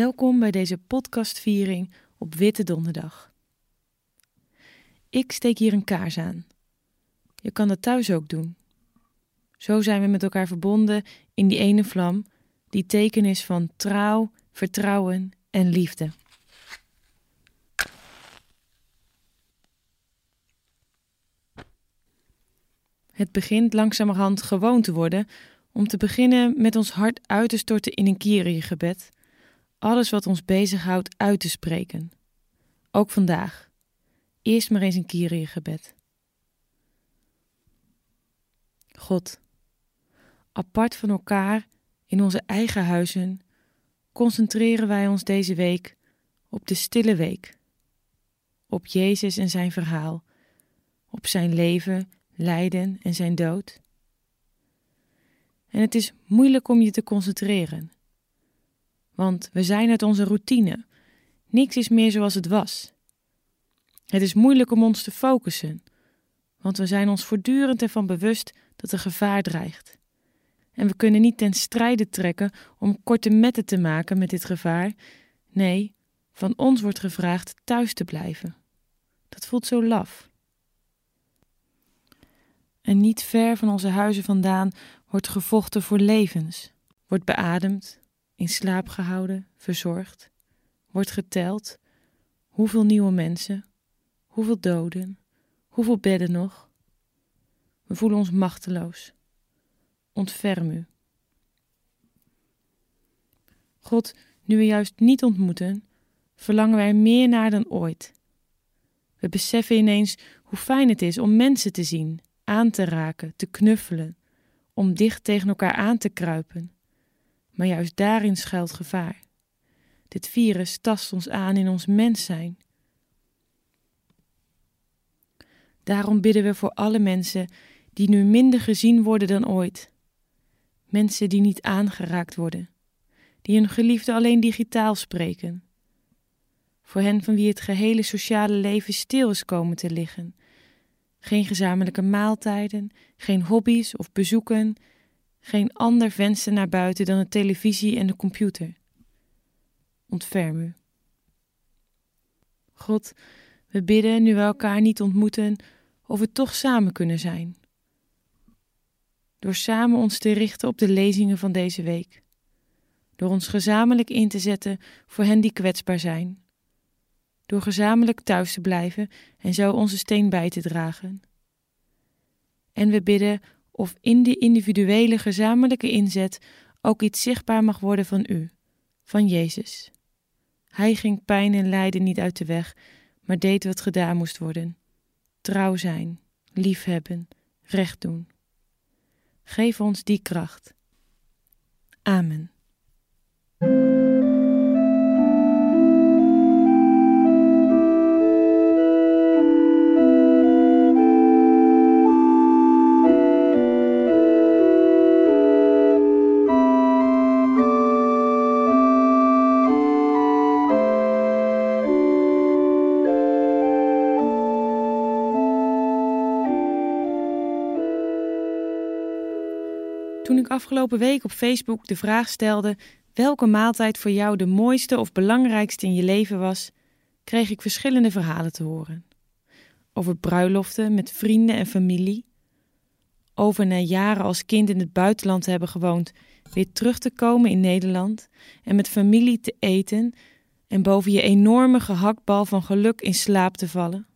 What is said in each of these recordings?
Welkom bij deze podcastviering op Witte Donderdag. Ik steek hier een kaars aan. Je kan dat thuis ook doen. Zo zijn we met elkaar verbonden in die ene vlam, die teken is van trouw, vertrouwen en liefde. Het begint langzamerhand gewoon te worden om te beginnen met ons hart uit te storten in een gebed alles wat ons bezighoudt uit te spreken. Ook vandaag. Eerst maar eens een Kyrie gebed. God, apart van elkaar in onze eigen huizen, concentreren wij ons deze week op de stille week. Op Jezus en zijn verhaal, op zijn leven, lijden en zijn dood. En het is moeilijk om je te concentreren want we zijn uit onze routine. Niks is meer zoals het was. Het is moeilijk om ons te focussen, want we zijn ons voortdurend ervan bewust dat er gevaar dreigt. En we kunnen niet ten strijde trekken om korte metten te maken met dit gevaar. Nee, van ons wordt gevraagd thuis te blijven. Dat voelt zo laf. En niet ver van onze huizen vandaan wordt gevochten voor levens, wordt beademd, in slaap gehouden, verzorgd, wordt geteld hoeveel nieuwe mensen, hoeveel doden, hoeveel bedden nog. We voelen ons machteloos. Ontferm u. God, nu we juist niet ontmoeten, verlangen wij meer naar dan ooit. We beseffen ineens hoe fijn het is om mensen te zien, aan te raken, te knuffelen, om dicht tegen elkaar aan te kruipen maar juist daarin schuilt gevaar. Dit virus tast ons aan in ons mens zijn. Daarom bidden we voor alle mensen die nu minder gezien worden dan ooit. Mensen die niet aangeraakt worden, die hun geliefde alleen digitaal spreken. Voor hen van wie het gehele sociale leven stil is komen te liggen. Geen gezamenlijke maaltijden, geen hobby's of bezoeken, geen ander venster naar buiten dan de televisie en de computer. Ontferm u. God, we bidden nu we elkaar niet ontmoeten of we toch samen kunnen zijn. Door samen ons te richten op de lezingen van deze week. Door ons gezamenlijk in te zetten voor hen die kwetsbaar zijn. Door gezamenlijk thuis te blijven en zo onze steen bij te dragen. En we bidden of in die individuele gezamenlijke inzet ook iets zichtbaar mag worden van U, van Jezus. Hij ging pijn en lijden niet uit de weg, maar deed wat gedaan moest worden. Trouw zijn, liefhebben, recht doen. Geef ons die kracht. Amen. Afgelopen week op Facebook de vraag stelde welke maaltijd voor jou de mooiste of belangrijkste in je leven was, kreeg ik verschillende verhalen te horen. Over bruiloften met vrienden en familie, over na jaren als kind in het buitenland te hebben gewoond, weer terug te komen in Nederland en met familie te eten en boven je enorme gehaktbal van geluk in slaap te vallen.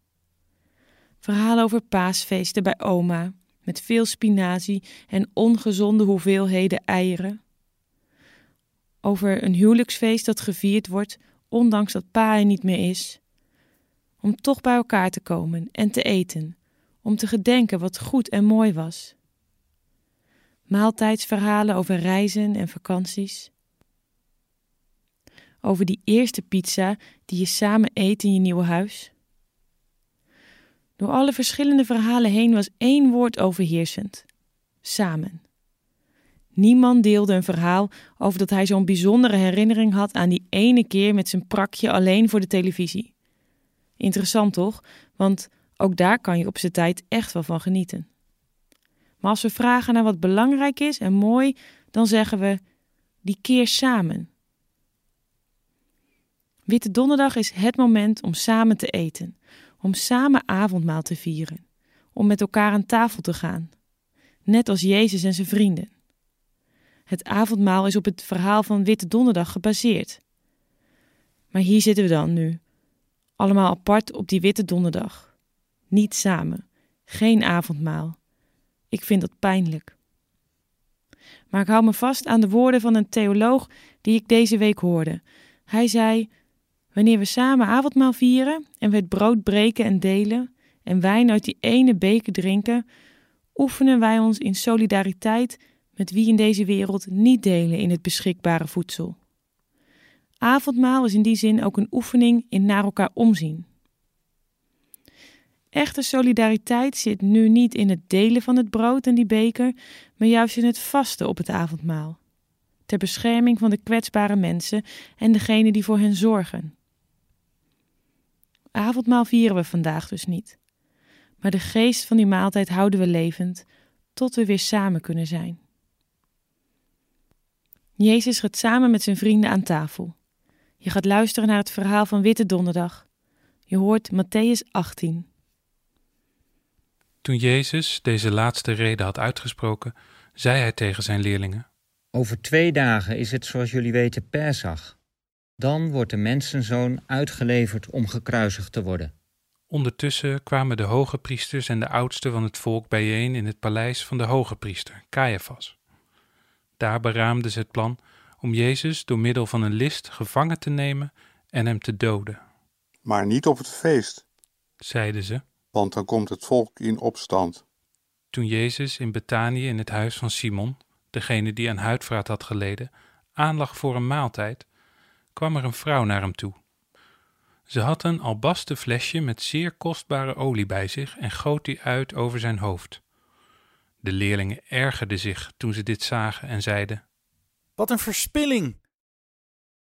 Verhalen over paasfeesten bij oma, met veel spinazie en ongezonde hoeveelheden eieren. Over een huwelijksfeest dat gevierd wordt, ondanks dat pa er niet meer is. Om toch bij elkaar te komen en te eten, om te gedenken wat goed en mooi was. Maaltijdsverhalen over reizen en vakanties. Over die eerste pizza die je samen eet in je nieuwe huis. Door alle verschillende verhalen heen was één woord overheersend: samen. Niemand deelde een verhaal over dat hij zo'n bijzondere herinnering had aan die ene keer met zijn prakje alleen voor de televisie. Interessant toch? Want ook daar kan je op zijn tijd echt wel van genieten. Maar als we vragen naar wat belangrijk is en mooi, dan zeggen we die keer samen. Witte Donderdag is het moment om samen te eten, om samen avondmaal te vieren, om met elkaar aan tafel te gaan, net als Jezus en zijn vrienden. Het avondmaal is op het verhaal van Witte Donderdag gebaseerd. Maar hier zitten we dan nu, allemaal apart op die Witte Donderdag. Niet samen, geen avondmaal. Ik vind dat pijnlijk. Maar ik hou me vast aan de woorden van een theoloog die ik deze week hoorde. Hij zei: Wanneer we samen avondmaal vieren en we het brood breken en delen en wijn uit die ene beker drinken, oefenen wij ons in solidariteit met wie in deze wereld niet delen in het beschikbare voedsel. Avondmaal is in die zin ook een oefening in naar elkaar omzien. Echte solidariteit zit nu niet in het delen van het brood en die beker, maar juist in het vasten op het avondmaal. Ter bescherming van de kwetsbare mensen en degenen die voor hen zorgen. Avondmaal vieren we vandaag dus niet. Maar de geest van die maaltijd houden we levend, tot we weer samen kunnen zijn. Jezus gaat samen met zijn vrienden aan tafel. Je gaat luisteren naar het verhaal van Witte Donderdag. Je hoort Matthäus 18. Toen Jezus deze laatste reden had uitgesproken, zei hij tegen zijn leerlingen: Over twee dagen is het, zoals jullie weten, Persach. Dan wordt de mensenzoon uitgeleverd om gekruisigd te worden. Ondertussen kwamen de hoge priesters en de oudsten van het volk bijeen in het paleis van de hoge priester, Caiaphas. Daar beraamden ze het plan om Jezus door middel van een list gevangen te nemen en hem te doden. Maar niet op het feest, zeiden ze, want dan komt het volk in opstand. Toen Jezus in Betanië in het huis van Simon, degene die aan huidvraat had geleden, aanlag voor een maaltijd, kwam er een vrouw naar hem toe. Ze had een albasten flesje met zeer kostbare olie bij zich en goot die uit over zijn hoofd. De leerlingen ergerden zich toen ze dit zagen en zeiden: Wat een verspilling!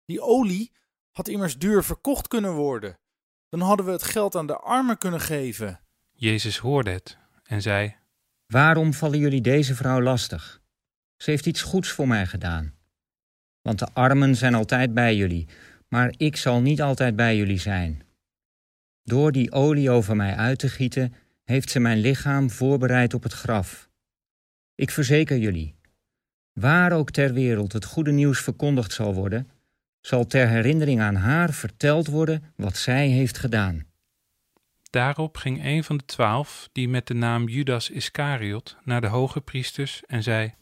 Die olie had immers duur verkocht kunnen worden. Dan hadden we het geld aan de armen kunnen geven. Jezus hoorde het en zei: Waarom vallen jullie deze vrouw lastig? Ze heeft iets goeds voor mij gedaan. Want de armen zijn altijd bij jullie, maar ik zal niet altijd bij jullie zijn. Door die olie over mij uit te gieten, heeft ze mijn lichaam voorbereid op het graf. Ik verzeker jullie, waar ook ter wereld het goede nieuws verkondigd zal worden, zal ter herinnering aan haar verteld worden wat zij heeft gedaan. Daarop ging een van de twaalf, die met de naam Judas Iscariot, naar de hoge priesters en zei: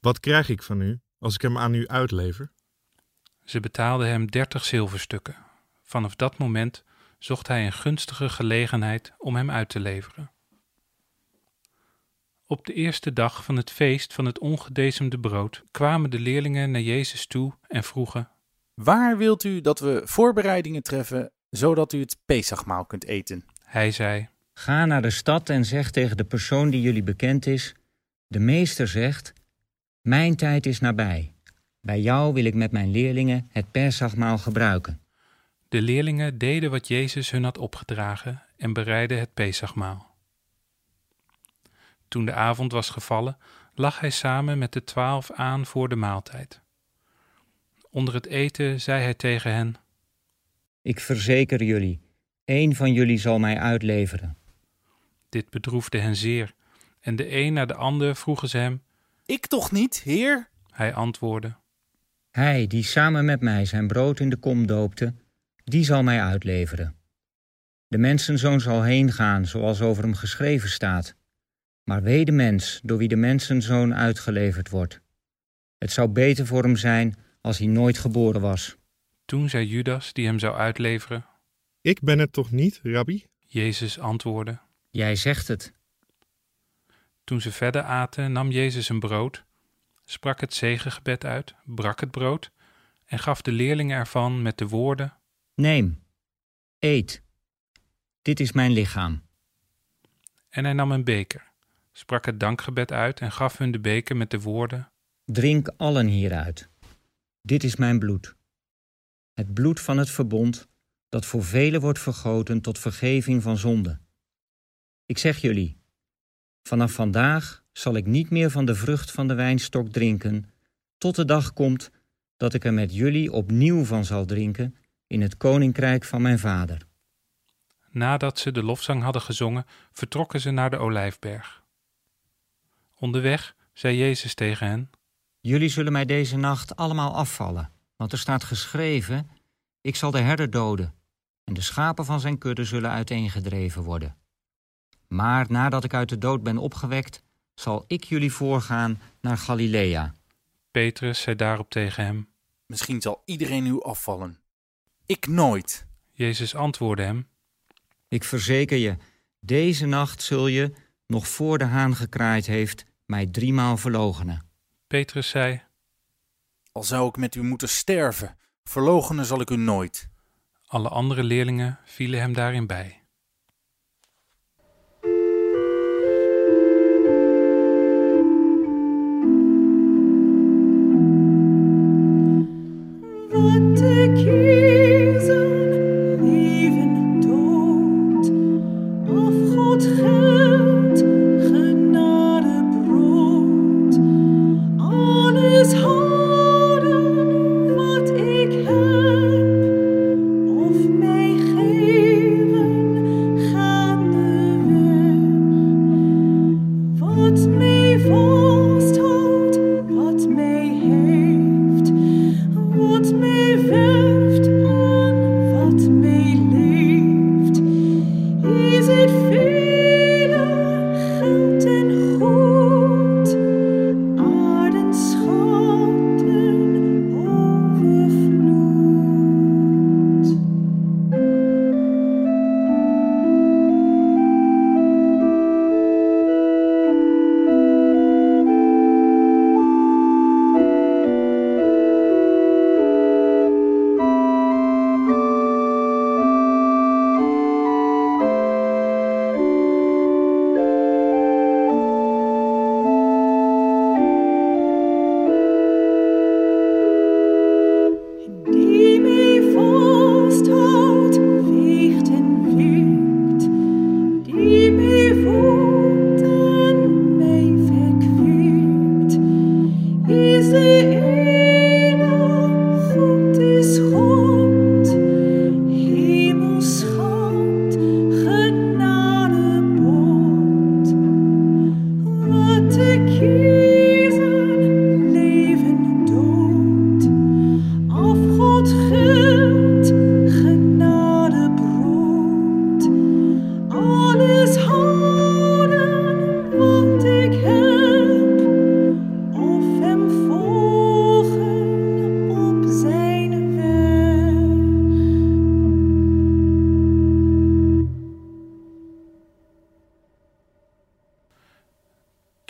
Wat krijg ik van u als ik hem aan u uitlever? Ze betaalden hem dertig zilverstukken. Vanaf dat moment zocht hij een gunstige gelegenheid om hem uit te leveren. Op de eerste dag van het feest van het ongedezemde brood kwamen de leerlingen naar Jezus toe en vroegen: Waar wilt u dat we voorbereidingen treffen, zodat u het Pesachmaal kunt eten? Hij zei: Ga naar de stad en zeg tegen de persoon die jullie bekend is: De meester zegt: Mijn tijd is nabij. Bij jou wil ik met mijn leerlingen het Pesachmaal gebruiken. De leerlingen deden wat Jezus hun had opgedragen en bereidden het Pesachmaal. Toen de avond was gevallen, lag hij samen met de twaalf aan voor de maaltijd. Onder het eten zei hij tegen hen: Ik verzeker jullie, één van jullie zal mij uitleveren. Dit bedroefde hen zeer, en de een na de ander vroegen ze hem: Ik toch niet, heer? Hij antwoordde: Hij die samen met mij zijn brood in de kom doopte, die zal mij uitleveren. De mensenzoon zal heen gaan, zoals over hem geschreven staat. Maar wee de mens door wie de mensenzoon uitgeleverd wordt. Het zou beter voor hem zijn als hij nooit geboren was. Toen zei Judas, die hem zou uitleveren: Ik ben het toch niet, rabbi? Jezus antwoordde: Jij zegt het. Toen ze verder aten, nam Jezus een brood, sprak het zegengebed uit, brak het brood en gaf de leerlingen ervan met de woorden: Neem, eet. Dit is mijn lichaam. En hij nam een beker, sprak het dankgebed uit en gaf hun de beker met de woorden: Drink allen hieruit. Dit is mijn bloed. Het bloed van het verbond dat voor velen wordt vergoten tot vergeving van zonde. Ik zeg jullie, vanaf vandaag zal ik niet meer van de vrucht van de wijnstok drinken, tot de dag komt dat ik er met jullie opnieuw van zal drinken in het koninkrijk van mijn vader. Nadat ze de lofzang hadden gezongen, vertrokken ze naar de olijfberg. Onderweg zei Jezus tegen hen: Jullie zullen mij deze nacht allemaal afvallen, want er staat geschreven: Ik zal de herder doden, en de schapen van zijn kudde zullen uiteengedreven worden. Maar nadat ik uit de dood ben opgewekt, zal ik jullie voorgaan naar Galilea. Petrus zei daarop tegen hem: Misschien zal iedereen u afvallen. Ik nooit. Jezus antwoordde hem: Ik verzeker je, deze nacht zul je, nog voor de haan gekraaid heeft, mij driemaal verloochenen. Petrus zei: Al zou ik met u moeten sterven, verloochenen zal ik u nooit. Alle andere leerlingen vielen hem daarin bij.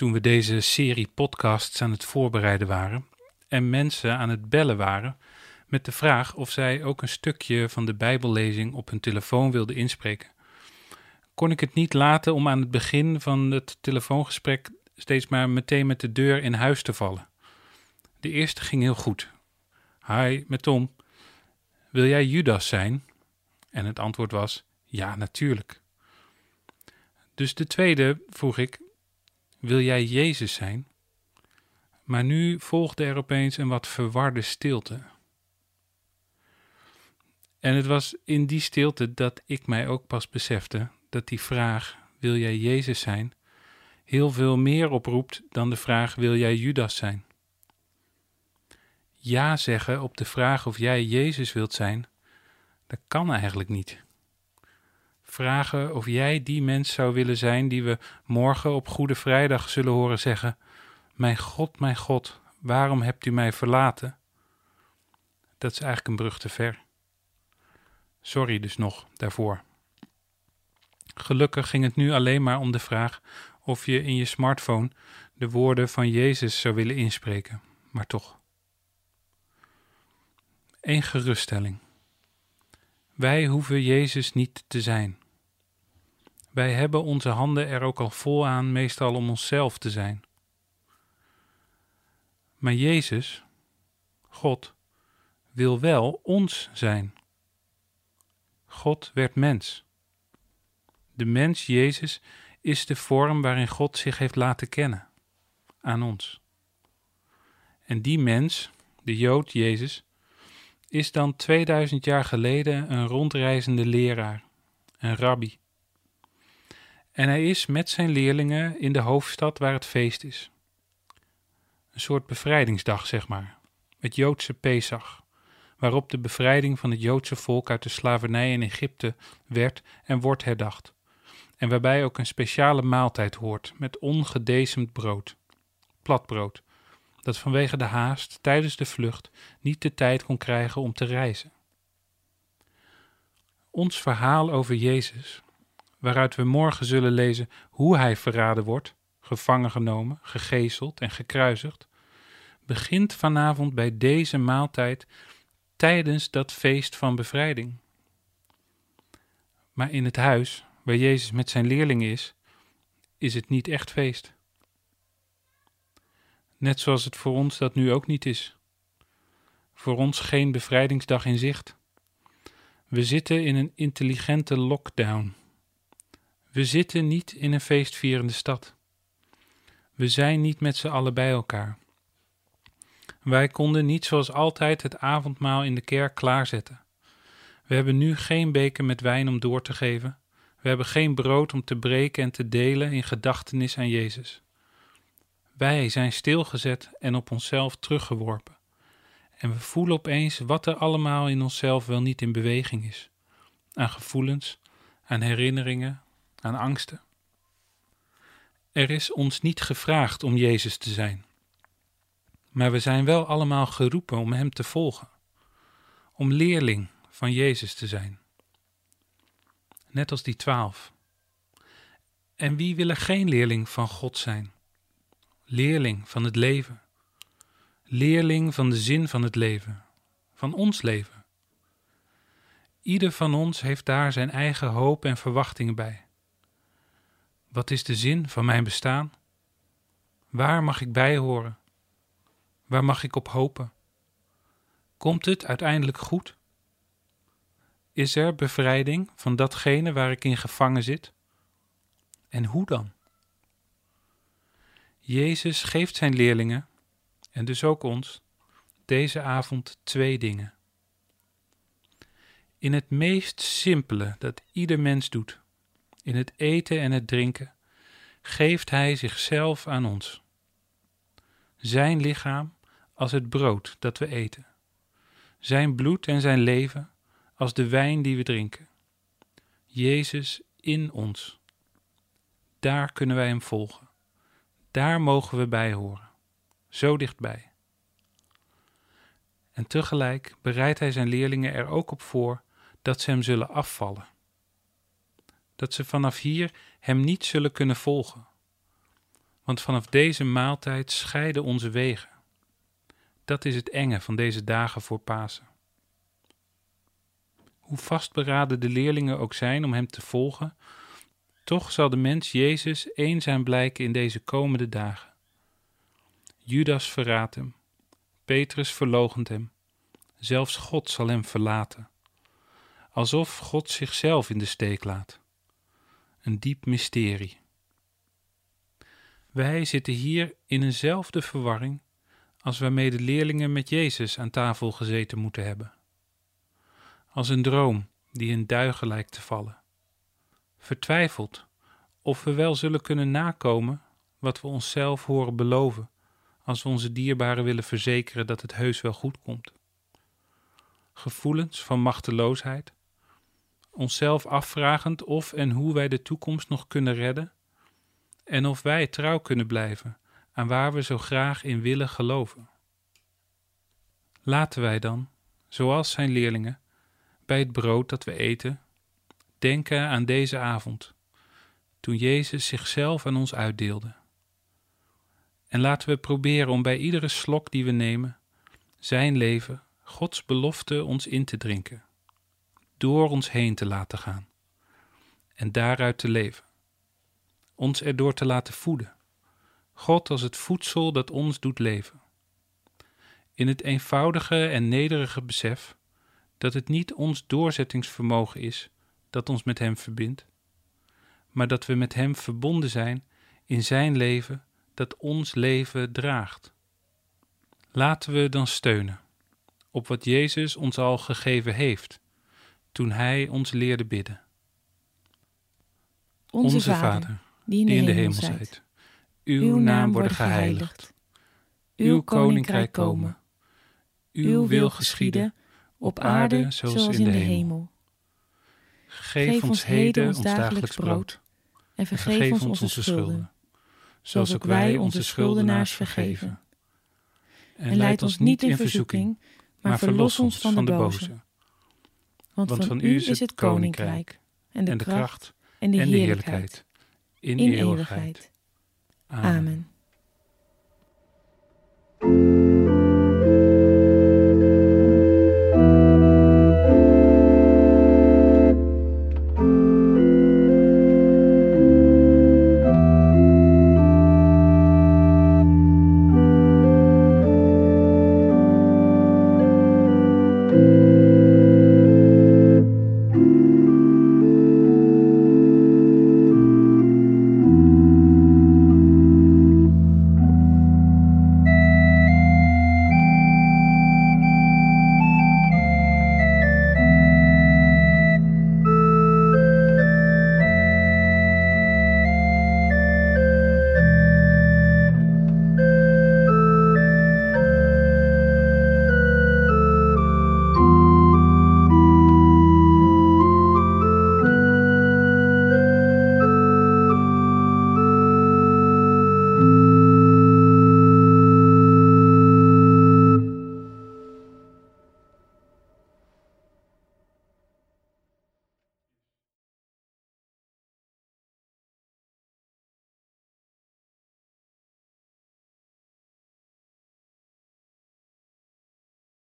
Toen we deze serie podcasts aan het voorbereiden waren en mensen aan het bellen waren met de vraag of zij ook een stukje van de Bijbellezing op hun telefoon wilden inspreken, kon ik het niet laten om aan het begin van het telefoongesprek steeds maar meteen met de deur in huis te vallen. De eerste ging heel goed. Hi, met Tom. Wil jij Judas zijn? En het antwoord was: Ja, natuurlijk. Dus de tweede vroeg ik: Wil jij Jezus zijn? Maar nu volgde er opeens een wat verwarde stilte. En het was in die stilte dat ik mij ook pas besefte dat die vraag: Wil jij Jezus zijn? heel veel meer oproept dan de vraag: Wil jij Judas zijn? Ja zeggen op de vraag of jij Jezus wilt zijn, dat kan eigenlijk niet. Vragen of jij die mens zou willen zijn die we morgen op Goede Vrijdag zullen horen zeggen: Mijn God, mijn God, waarom hebt u mij verlaten? Dat is eigenlijk een brug te ver. Sorry dus nog daarvoor. Gelukkig ging het nu alleen maar om de vraag of je in je smartphone de woorden van Jezus zou willen inspreken, maar toch. Eén geruststelling. Wij hoeven Jezus niet te zijn. Wij hebben onze handen er ook al vol aan, meestal om onszelf te zijn. Maar Jezus, God, wil wel ons zijn. God werd mens. De mens Jezus is de vorm waarin God zich heeft laten kennen aan ons. En die mens, de Jood Jezus, is dan 2000 jaar geleden een rondreizende leraar, een rabbi. En hij is met zijn leerlingen in de hoofdstad waar het feest is. Een soort bevrijdingsdag, zeg maar, het Joodse Pesach, waarop de bevrijding van het Joodse volk uit de slavernij in Egypte werd en wordt herdacht, en waarbij ook een speciale maaltijd hoort met ongedecemd brood, platbrood, dat vanwege de haast tijdens de vlucht niet de tijd kon krijgen om te reizen. Ons verhaal over Jezus, waaruit we morgen zullen lezen hoe hij verraden wordt, gevangen genomen, gegezeld en gekruisigd, begint vanavond bij deze maaltijd tijdens dat feest van bevrijding. Maar in het huis waar Jezus met zijn leerlingen is, is het niet echt feest. Net zoals het voor ons dat nu ook niet is. Voor ons geen bevrijdingsdag in zicht. We zitten in een intelligente lockdown. We zitten niet in een feestvierende stad. We zijn niet met z'n allen bij elkaar. Wij konden niet zoals altijd het avondmaal in de kerk klaarzetten. We hebben nu geen beker met wijn om door te geven. We hebben geen brood om te breken en te delen in gedachtenis aan Jezus. Wij zijn stilgezet en op onszelf teruggeworpen. En we voelen opeens wat er allemaal in onszelf wel niet in beweging is: aan gevoelens, aan herinneringen, aan angsten. Er is ons niet gevraagd om Jezus te zijn, maar we zijn wel allemaal geroepen om Hem te volgen, om leerling van Jezus te zijn. Net als die twaalf. En wie wil er geen leerling van God zijn? Leerling van het leven. Leerling van de zin van het leven, van ons leven. Ieder van ons heeft daar zijn eigen hoop en verwachtingen bij. Wat is de zin van mijn bestaan? Waar mag ik bij horen? Waar mag ik op hopen? Komt het uiteindelijk goed? Is er bevrijding van datgene waar ik in gevangen zit? En hoe dan? Jezus geeft zijn leerlingen, en dus ook ons, deze avond twee dingen. In het meest simpele dat ieder mens doet, in het eten en het drinken, geeft Hij zichzelf aan ons. Zijn lichaam als het brood dat we eten, Zijn bloed en Zijn leven als de wijn die we drinken. Jezus in ons. Daar kunnen wij Hem volgen. Daar mogen we bij horen. Zo dichtbij. En tegelijk bereidt Hij Zijn leerlingen er ook op voor dat ze Hem zullen afvallen. Dat ze vanaf hier Hem niet zullen kunnen volgen. Want vanaf deze maaltijd scheiden onze wegen. Dat is het enge van deze dagen voor Pasen. Hoe vastberaden de leerlingen ook zijn om Hem te volgen, toch zal de mens Jezus eenzaam blijken in deze komende dagen. Judas verraadt hem, Petrus verloochent hem, zelfs God zal hem verlaten, alsof God zichzelf in de steek laat. Een diep mysterie. Wij zitten hier in eenzelfde verwarring als waarmee de leerlingen met Jezus aan tafel gezeten moeten hebben. Als een droom die in duigen lijkt te vallen. Vertwijfeld of we wel zullen kunnen nakomen wat we onszelf horen beloven als we onze dierbaren willen verzekeren dat het heus wel goed komt. Gevoelens van machteloosheid, onszelf afvragend of en hoe wij de toekomst nog kunnen redden en of wij trouw kunnen blijven aan waar we zo graag in willen geloven. Laten wij dan, zoals zijn leerlingen, bij het brood dat we eten, denken aan deze avond, toen Jezus zichzelf aan ons uitdeelde. En laten we proberen om bij iedere slok die we nemen, zijn leven, Gods belofte ons in te drinken, door ons heen te laten gaan en daaruit te leven, ons erdoor te laten voeden, God als het voedsel dat ons doet leven. In het eenvoudige en nederige besef dat het niet ons doorzettingsvermogen is dat ons met Hem verbindt, maar dat we met Hem verbonden zijn in Zijn leven dat ons leven draagt. Laten we dan steunen, op wat Jezus ons al gegeven heeft, toen Hij ons leerde bidden. Onze, Vader, die in de, die in de hemel hemel zijt. Uw naam worden geheiligd. Uw koninkrijk komen. Uw wil geschieden, op aarde zoals in de hemel. Geef ons heden ons dagelijks brood. En En vergeef ons onze schulden, zoals ook wij onze schuldenaars vergeven. En leid ons niet in verzoeking, maar verlos ons van de boze. Want, van, u is het, koninkrijk, en de, kracht, en de, heerlijkheid, in, de eeuwigheid. Amen.